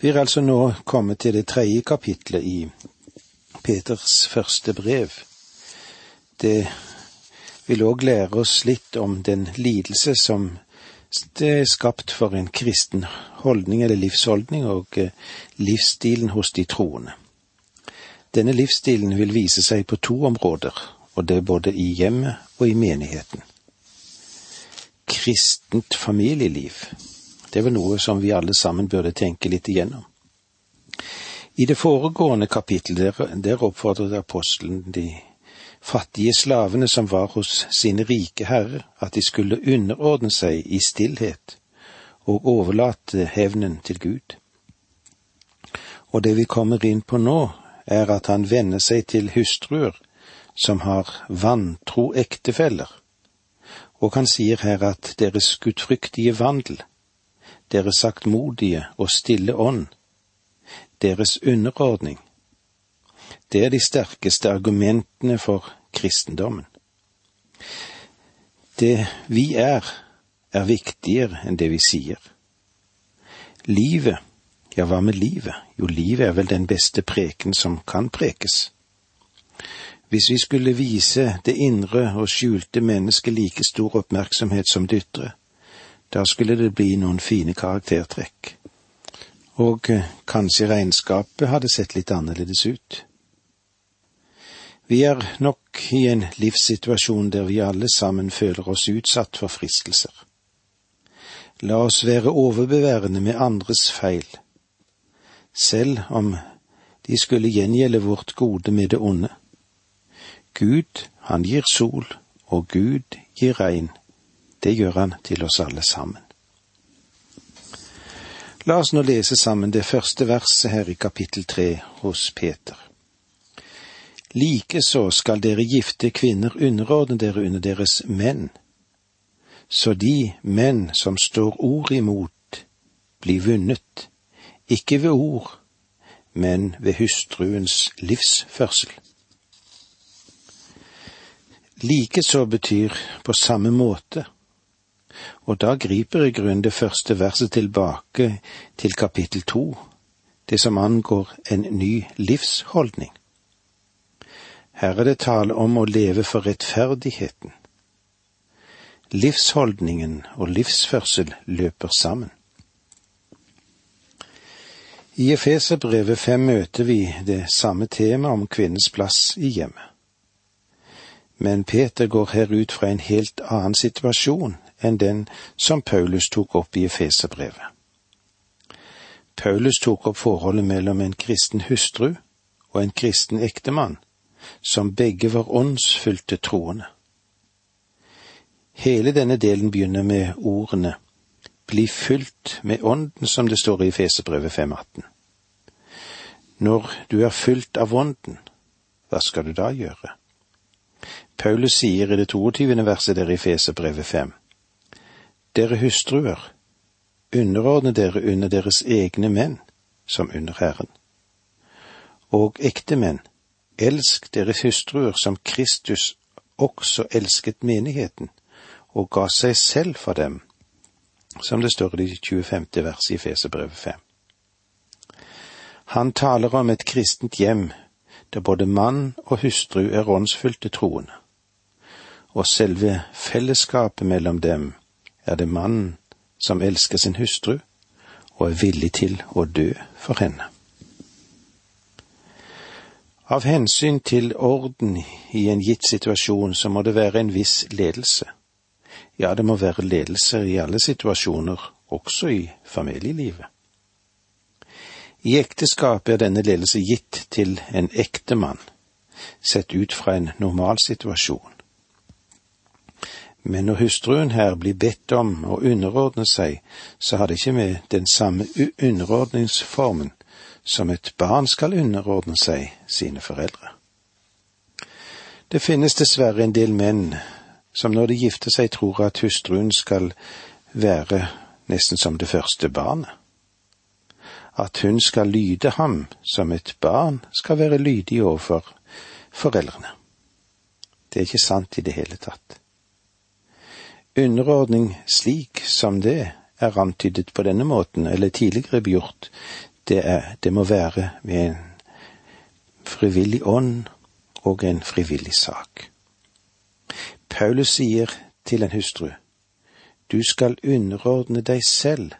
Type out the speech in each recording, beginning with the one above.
Vi er altså nå kommet til det tredje kapitlet i Peters første brev. Det vil òg lære oss litt om den lidelse som det er skapt for en kristen holdning eller livsholdning og eh, livsstilen hos de troende. Denne livsstilen vil vise seg på to områder, og det er både i hjemmet og i menigheten. Kristent familieliv, det er vel noe som vi alle sammen burde tenke litt igjennom. I det foregående kapittel der, der oppfordret apostelen de fattige slavene som var hos sine rike herrer, at de skulle underordne seg i stillhet og overlate hevnen til Gud. Og det vi kommer inn på nå, er at han venner seg til hustruer som har vantro ektefeller, og han sier her at deres gudfryktige vandel, deres saktmodige og stille ånd, deres underordning, det er de sterkeste argumentene for kristendommen. Det vi er, er viktigere enn det vi sier. Livet, ja, hva med livet? Jo, livet er vel den beste preken som kan prekes. Hvis vi skulle vise det indre og skjulte mennesket like stor oppmerksomhet som det ytre, da skulle det bli noen fine karaktertrekk. Og eh, kanskje regnskapet hadde sett litt annerledes ut. Vi er nok i en livssituasjon der vi alle sammen føler oss utsatt for fristelser. La oss være overbeværende med andres feil, selv om de skulle gjengjelde vårt gode med det onde. Gud, han gir sol, og Gud gir regn. Det gjør han til oss alle sammen. La oss nå lese sammen det første verset her i kapittel tre hos Peter. Likeså skal dere gifte kvinner underordne dere under deres menn, så de menn som står ord imot, blir vunnet, ikke ved ord, men ved hustruens livsførsel. Likeså betyr på samme måte, og da griper i grunnen det første verset tilbake til kapittel to, det som angår en ny livsholdning. Her er det tale om å leve for rettferdigheten. Livsholdningen og livsførsel løper sammen. I Efeserbrevet fem møter vi det samme temaet om kvinnens plass i hjemmet. Men Peter går her ut fra en helt annen situasjon enn den som Paulus tok opp i Efeserbrevet. Paulus tok opp forholdet mellom en kristen hustru og en kristen ektemann som begge var åndsfylte troende. Hele denne delen begynner med ordene Bli fylt med Ånden, som det står i Fesebrevet 5.18. Når du er fylt av Ånden, hva skal du da gjøre? Paulus sier i det 22. verset der i Fesebrevet 5. Dere hustruer, underordne dere under deres egne menn, som under Herren. Og ektemenn, Elsk deres hustruer som Kristus også elsket menigheten og ga seg selv for dem, som det står i det 25. verset i Fesebrevet 5. Han taler om et kristent hjem der både mann og hustru er åndsfylte troende, og selve fellesskapet mellom dem er det mannen som elsker sin hustru og er villig til å dø for henne. Av hensyn til orden i en gitt situasjon så må det være en viss ledelse. Ja, det må være ledelser i alle situasjoner, også i familielivet. I ekteskapet er denne ledelse gitt til en ektemann, sett ut fra en normal situasjon. Men når hustruen her blir bedt om å underordne seg, så har det ikke med den samme underordningsformen som et barn skal underordne seg sine foreldre. Det finnes dessverre en del menn som når de gifter seg tror at hustruen skal være nesten som det første barnet. At hun skal lyde ham som et barn skal være lydig overfor foreldrene. Det er ikke sant i det hele tatt. Underordning slik som det er antydet på denne måten, eller tidligere gjort, det, er, det må være med en frivillig ånd og en frivillig sak. Paulus sier til en hustru, du skal underordne deg selv.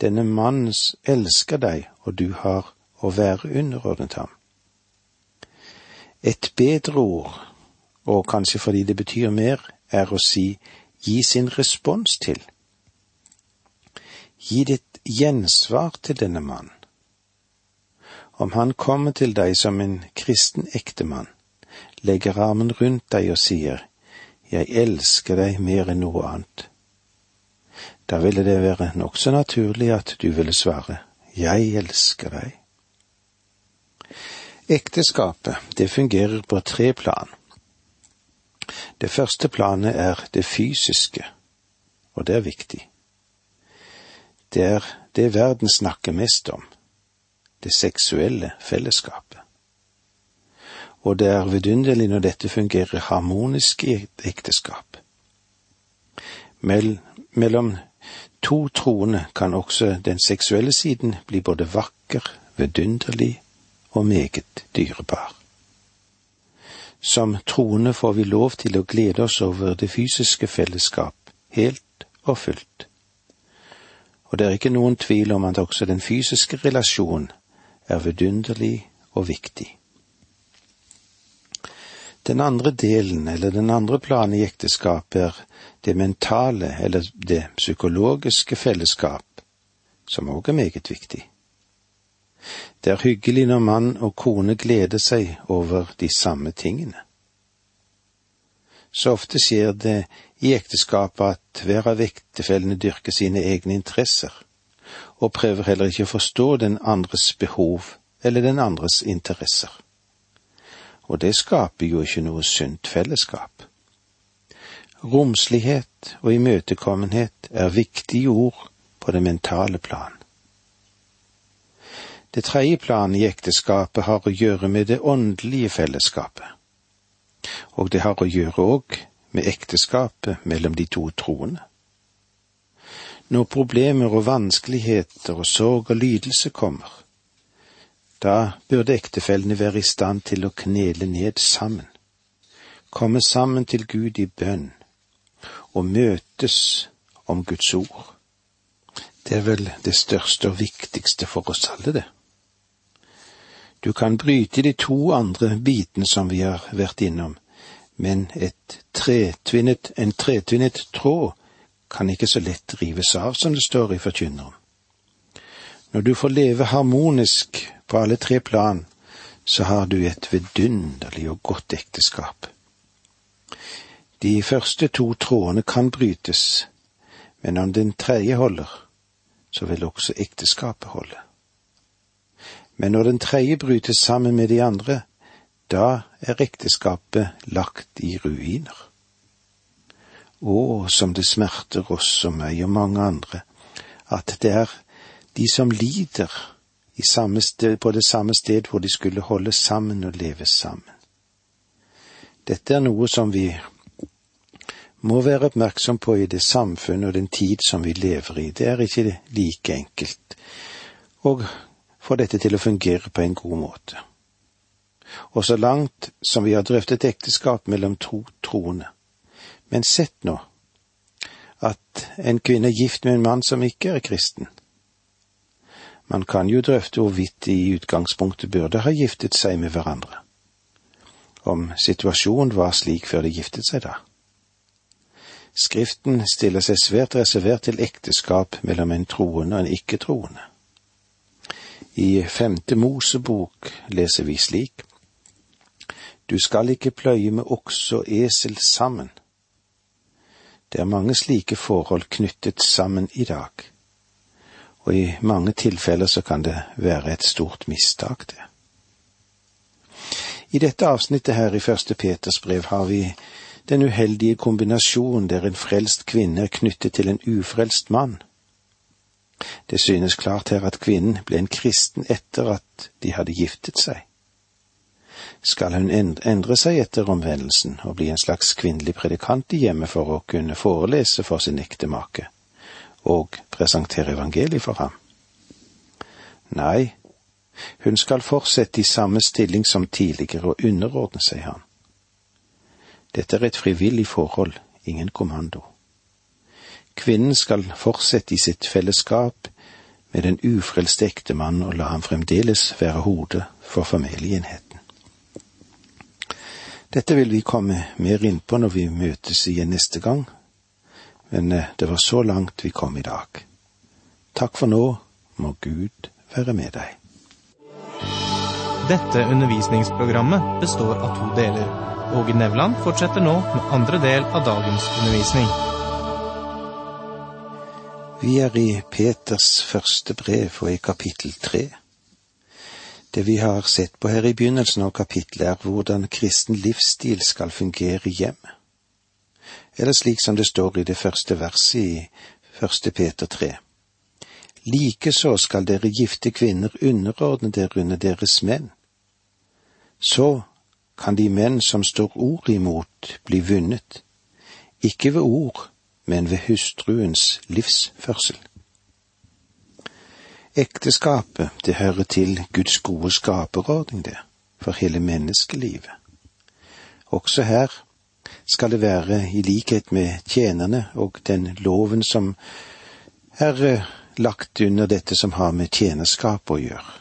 Denne mannen elsker deg, og du har å være underordnet ham. Et bedre ord, og kanskje fordi det betyr mer, er å si gi sin respons til. Gi ditt gjensvar til denne mannen. Om han kommer til deg som en kristen ektemann, legger armen rundt deg og sier Jeg elsker deg mer enn noe annet, da ville det være nokså naturlig at du ville svare Jeg elsker deg. Ekteskapet, det fungerer på tre plan. Det første planet er det fysiske, og det er viktig. Det er det verden snakker mest om, det seksuelle fellesskapet. Og det er vidunderlig når dette fungerer harmonisk i et ekteskap. Mell mellom to troende kan også den seksuelle siden bli både vakker, vidunderlig og meget dyrebar. Som troende får vi lov til å glede oss over det fysiske fellesskap helt og fullt. Og det er ikke noen tvil om at også den fysiske relasjonen er vidunderlig og viktig. Den andre delen, eller den andre planen i ekteskapet, er det mentale eller det psykologiske fellesskap, som òg er meget viktig. Det er hyggelig når mann og kone gleder seg over de samme tingene. Så ofte skjer det i ekteskapet at hver av ektefellene dyrker sine egne interesser, og prøver heller ikke å forstå den andres behov eller den andres interesser. Og det skaper jo ikke noe sunt fellesskap. Romslighet og imøtekommenhet er viktige ord på det mentale plan. Det tredje planet i ekteskapet har å gjøre med det åndelige fellesskapet. Og det har å gjøre òg med ekteskapet mellom de to troende. Når problemer og vanskeligheter og sorg og lidelse kommer, da burde ektefellene være i stand til å knele ned sammen, komme sammen til Gud i bønn og møtes om Guds ord. Det er vel det største og viktigste for oss alle, det. Du kan bryte de to andre bitene som vi har vært innom, men tretvinnet, en tretvinnet tråd kan ikke så lett rives av, som det står i Forkynneren. Når du får leve harmonisk på alle tre plan, så har du et vidunderlig og godt ekteskap. De første to trådene kan brytes, men om den tredje holder, så vil også ekteskapet holde. Men når den tredje brytes sammen med de andre, da er ekteskapet lagt i ruiner. Å, som det smerter oss og meg og mange andre, at det er de som lider sted, på det samme sted hvor de skulle holde sammen og leve sammen. Dette er noe som vi må være oppmerksom på i det samfunn og den tid som vi lever i. Det er ikke like enkelt. Og få dette til å fungere på en god måte. Og så langt som vi har drøftet ekteskap mellom to troende. Men sett nå at en kvinne er gift med en mann som ikke er kristen. Man kan jo drøfte hvorvidt de i utgangspunktet burde ha giftet seg med hverandre. Om situasjonen var slik før de giftet seg, da. Skriften stiller seg svært reservert til ekteskap mellom en troende og en ikke-troende. I femte Mosebok leser vi slik. Du skal ikke pløye med okse og esel sammen. Det er mange slike forhold knyttet sammen i dag, og i mange tilfeller så kan det være et stort mistak, det. I dette avsnittet her i Første Peters brev har vi den uheldige kombinasjonen der en frelst kvinne er knyttet til en ufrelst mann. Det synes klart her at kvinnen ble en kristen etter at de hadde giftet seg. Skal hun endre seg etter omvendelsen og bli en slags kvinnelig predikant i hjemmet for å kunne forelese for sin ektemake og presentere evangeliet for ham? Nei, hun skal fortsette i samme stilling som tidligere og underordne seg han. Dette er et frivillig forhold, ingen kommando. Kvinnen skal fortsette i sitt fellesskap med den ufrelste ektemann og la ham fremdeles være hodet for familieenheten. Dette vil vi komme mer inn på når vi møtes igjen neste gang, men eh, det var så langt vi kom i dag. Takk for nå, må Gud være med deg. Dette undervisningsprogrammet består av to deler. Åge Nevland fortsetter nå med andre del av dagens undervisning. Vi er i Peters første brev og i kapittel tre. Det vi har sett på her i begynnelsen av kapittelet, er hvordan kristen livsstil skal fungere i hjemmet. Eller slik som det står i det første verset i første Peter tre. Likeså skal dere gifte kvinner underordne dere under deres menn. Så kan de menn som står ord imot, bli vunnet, ikke ved ord, men ved hustruens livsførsel. Ekteskapet, det hører til Guds gode skaperordning, det, for hele menneskelivet. Også her skal det være i likhet med tjenerne og den loven som er eh, lagt under dette som har med tjenerskap å gjøre.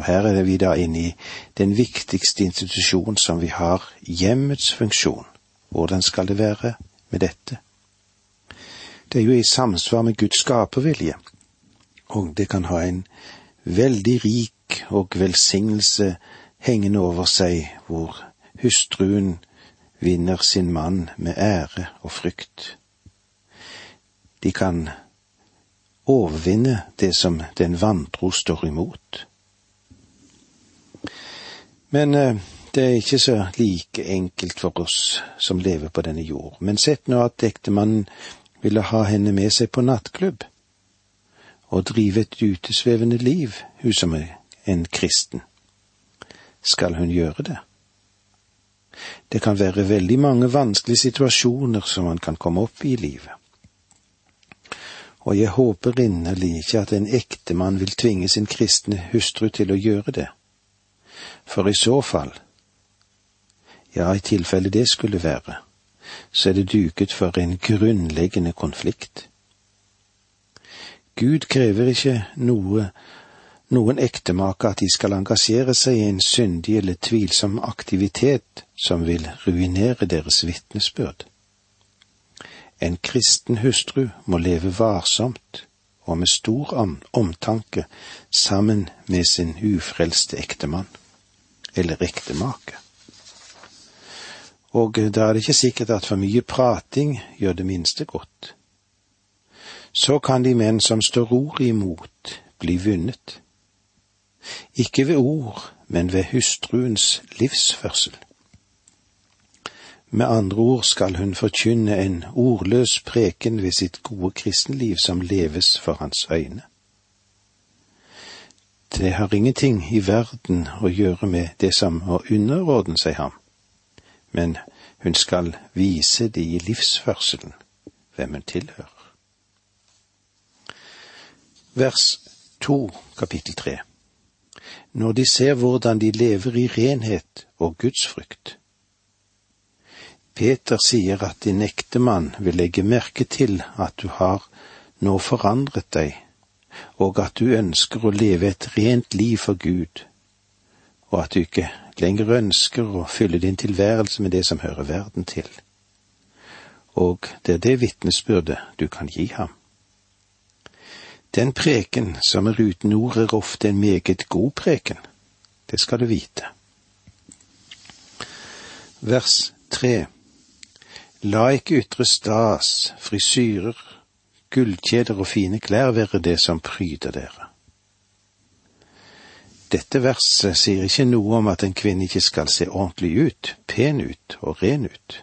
Og her er vi da inne i den viktigste institusjon som vi har, hjemmets funksjon. Hvordan skal det være med dette? Det er jo i samsvar med Guds skapervilje, og det kan ha en veldig rik og velsignelse hengende over seg, hvor hustruen vinner sin mann med ære og frykt. De kan overvinne det som den vantro står imot. Men eh, det er ikke så like enkelt for oss som lever på denne jord. Men sett nå at ektemannen ville ha henne med seg på nattklubb og drive et utesvevende liv, hun som er en kristen. Skal hun gjøre det? Det kan være veldig mange vanskelige situasjoner som man kan komme opp i i livet. Og jeg håper inderlig ikke at en ektemann vil tvinge sin kristne hustru til å gjøre det for i så fall, ja, i tilfelle det skulle være, så er det duket for en grunnleggende konflikt. Gud krever ikke noe, noen ektemake at de skal engasjere seg i en syndig eller tvilsom aktivitet som vil ruinere deres vitnesbyrd. En kristen hustru må leve varsomt og med stor omtanke sammen med sin ufrelste ektemann eller ektemake. Og da er det ikke sikkert at for mye prating gjør det minste godt. Så kan de menn som står ordet imot, bli vunnet. Ikke ved ord, men ved hustruens livsførsel. Med andre ord skal hun forkynne en ordløs preken ved sitt gode kristenliv som leves for hans øyne. Det har ingenting i verden å gjøre med det som å underordne seg ham, men hun skal vise det i livsførselen, hvem hun tilhører. Vers to, kapittel tre. Når de ser hvordan de lever i renhet og gudsfrykt. Peter sier at din ektemann vil legge merke til at du har nå forandret deg og at du ønsker å leve et rent liv for Gud, og at du ikke lenger ønsker å fylle din tilværelse med det som hører verden til. Og det er det vitnesbyrdet du kan gi ham. Den preken som er uten ord, er ofte en meget god preken. Det skal du vite. Vers tre. La ikke ytre stas, frisyrer, gullkjeder og fine klær være det som pryder dere. Dette verset sier ikke noe om at en kvinne ikke skal se ordentlig ut, pen ut og ren ut.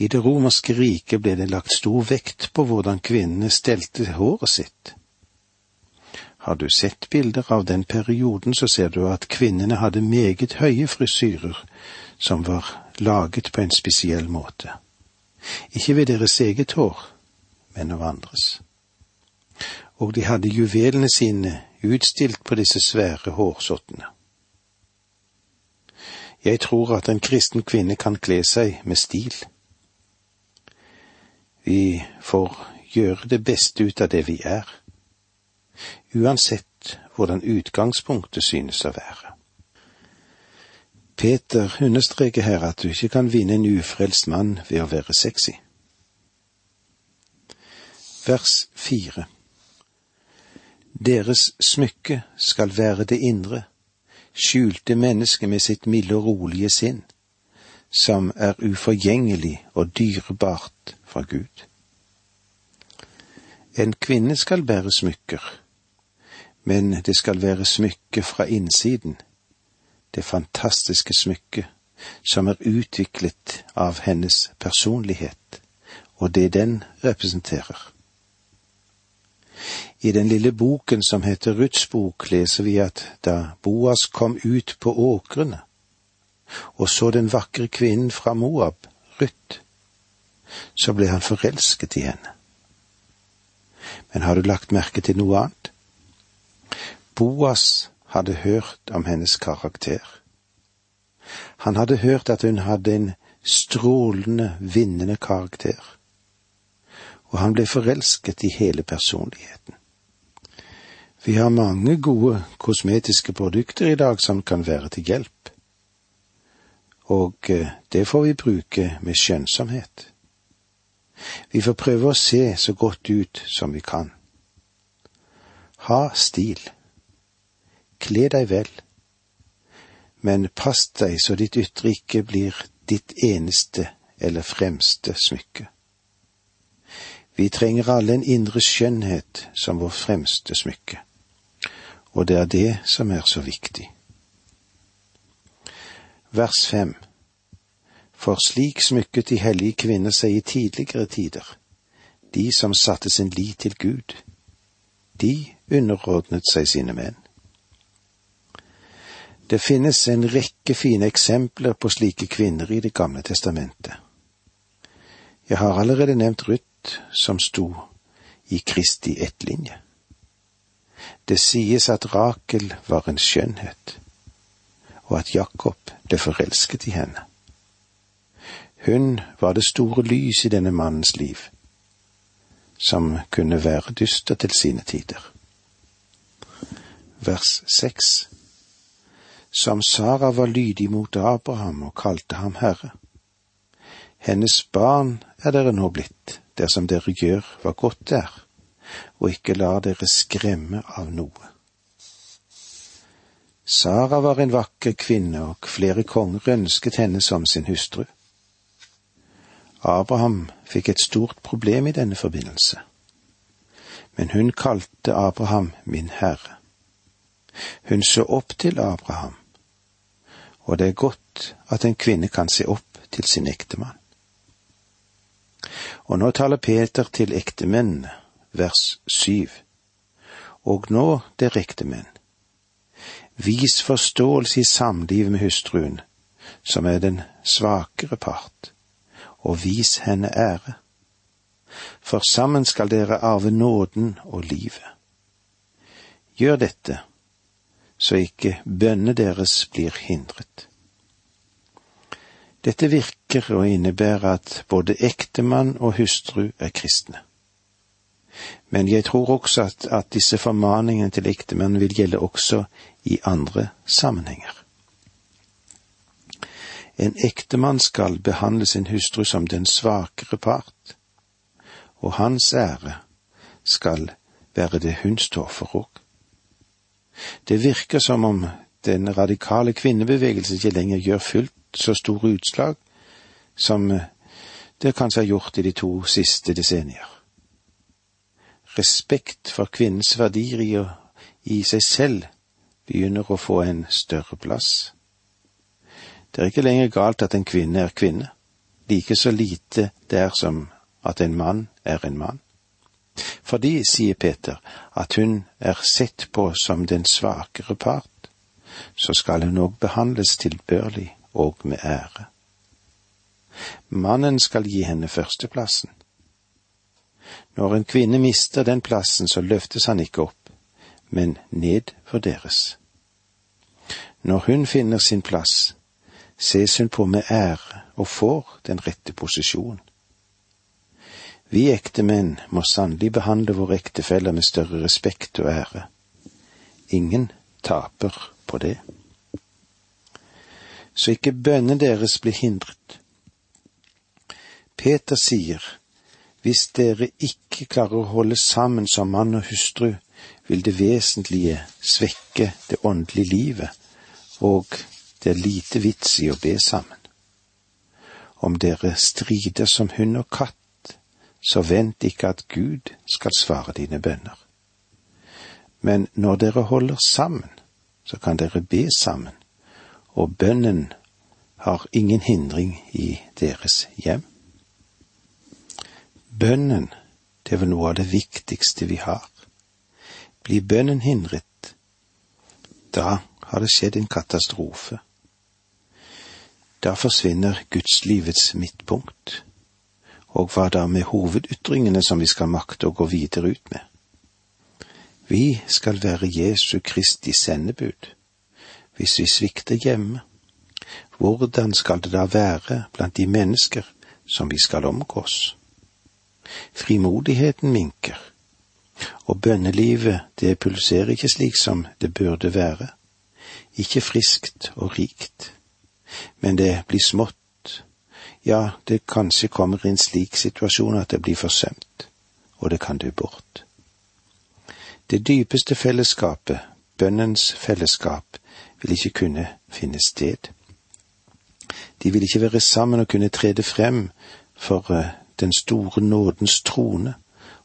I det romerske riket ble det lagt stor vekt på hvordan kvinnene stelte håret sitt. Har du sett bilder av den perioden, så ser du at kvinnene hadde meget høye frisyrer som var laget på en spesiell måte. Ikke ved deres eget hår, men av andres. Og de hadde juvelene sine utstilt på disse svære hårsottene. Jeg tror at en kristen kvinne kan kle seg med stil. Vi får gjøre det beste ut av det vi er, uansett hvordan utgangspunktet synes å være. Peter understreker her at du ikke kan vinne en ufrelst mann ved å være sexy. Vers fire Deres smykke skal være det indre, skjulte mennesket med sitt milde og rolige sinn, som er uforgjengelig og dyrebart fra Gud. En kvinne skal bære smykker, men det skal være smykke fra innsiden, det fantastiske smykket som er utviklet av hennes personlighet og det den representerer. I den lille boken som heter Ruths bok, leser vi at da Boas kom ut på åkrene og så den vakre kvinnen fra Moab, Ruth, så ble han forelsket i henne. Men har du lagt merke til noe annet? Boas hadde hørt om hennes karakter. Han hadde hørt at hun hadde en strålende, vinnende karakter, og han ble forelsket i hele personligheten. Vi har mange gode kosmetiske produkter i dag som kan være til hjelp, og eh, det får vi bruke med skjønnsomhet. Vi får prøve å se så godt ut som vi kan. Ha stil. Kle deg vel. Men pass deg så ditt ytre ikke blir ditt eneste eller fremste smykke. Vi trenger alle en indre skjønnhet som vår fremste smykke og det er det som er så viktig. Vers fem For slik smykket de hellige kvinner seg i tidligere tider, de som satte sin lit til Gud. De underordnet seg sine menn. Det finnes en rekke fine eksempler på slike kvinner i Det gamle testamentet. Jeg har allerede nevnt Ruth, som sto i Kristi ettlinje. Det sies at Rakel var en skjønnhet, og at Jakob ble forelsket i henne. Hun var det store lys i denne mannens liv, som kunne være dyster til sine tider. Vers seks Som Sara var lydig mot Abraham og kalte ham herre. Hennes barn er dere nå blitt, dersom dere gjør hva godt er og ikke la dere skremme av noe. Sara var en vakker kvinne, og flere konger ønsket henne som sin hustru. Abraham fikk et stort problem i denne forbindelse, men hun kalte Abraham min herre. Hun så opp til Abraham, og det er godt at en kvinne kan se opp til sin ektemann. Og nå taler Peter til ektemennene vers syv. Og nå, det direkte menn, vis forståelse i samlivet med hustruen, som er den svakere part, og vis henne ære. For sammen skal dere arve nåden og livet. Gjør dette, så ikke bønnene deres blir hindret. Dette virker å innebære at både ektemann og hustru er kristne. Men jeg tror også at, at disse formaningene til ektemenn vil gjelde også i andre sammenhenger. En ektemann skal behandle sin hustru som den svakere part, og hans ære skal være det hun står for òg. Det virker som om den radikale kvinnebevegelse ikke lenger gjør fullt så store utslag som det kanskje har gjort i de to siste desennier respekt for kvinnens verdier i, seg selv begynner å få en større plass. Det er ikke lenger galt at en kvinne er kvinne, like så lite det er som at en mann er en mann. Fordi, sier Peter, at hun er sett på som den svakere part, så skal hun òg behandles tilbørlig og med ære. Mannen skal gi henne førsteplassen. Når en kvinne mister den plassen, så løftes han ikke opp, men nedvurderes. Når hun finner sin plass, ses hun på med ære og får den rette posisjonen. Vi ektemenn må sannelig behandle våre ektefeller med større respekt og ære. Ingen taper på det. Så ikke bønnen deres blir hindret. Peter sier, hvis dere ikke klarer å holde sammen som mann og hustru, vil det vesentlige svekke det åndelige livet, og det er lite vits i å be sammen. Om dere strider som hund og katt, så vent ikke at Gud skal svare dine bønner. Men når dere holder sammen, så kan dere be sammen, og bønnen har ingen hindring i deres hjem. Bønnen, det er vel noe av det viktigste vi har. Blir bønnen hindret, da har det skjedd en katastrofe. Da forsvinner gudslivets midtpunkt. Og hva da med hovedytringene som vi skal makte å gå videre ut med? Vi skal være Jesu Kristi sendebud. Hvis vi svikter hjemme, hvordan skal det da være blant de mennesker som vi skal omgås? Frimodigheten minker, og bønnelivet det pulserer ikke slik som det burde være ikke friskt og rikt, men det blir smått, ja, det kanskje kommer i en slik situasjon at det blir forsømt, og det kan dø bort. Det dypeste fellesskapet, bønnens fellesskap, vil ikke kunne finne sted. De vil ikke være sammen og kunne trede frem for eh, den store nådens trone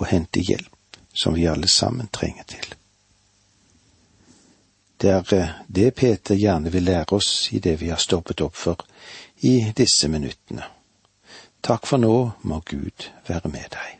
og hente hjelp, som vi alle sammen trenger til. Det er eh, det Peter gjerne vil lære oss i det vi har stoppet opp for i disse minuttene. Takk for nå må Gud være med deg.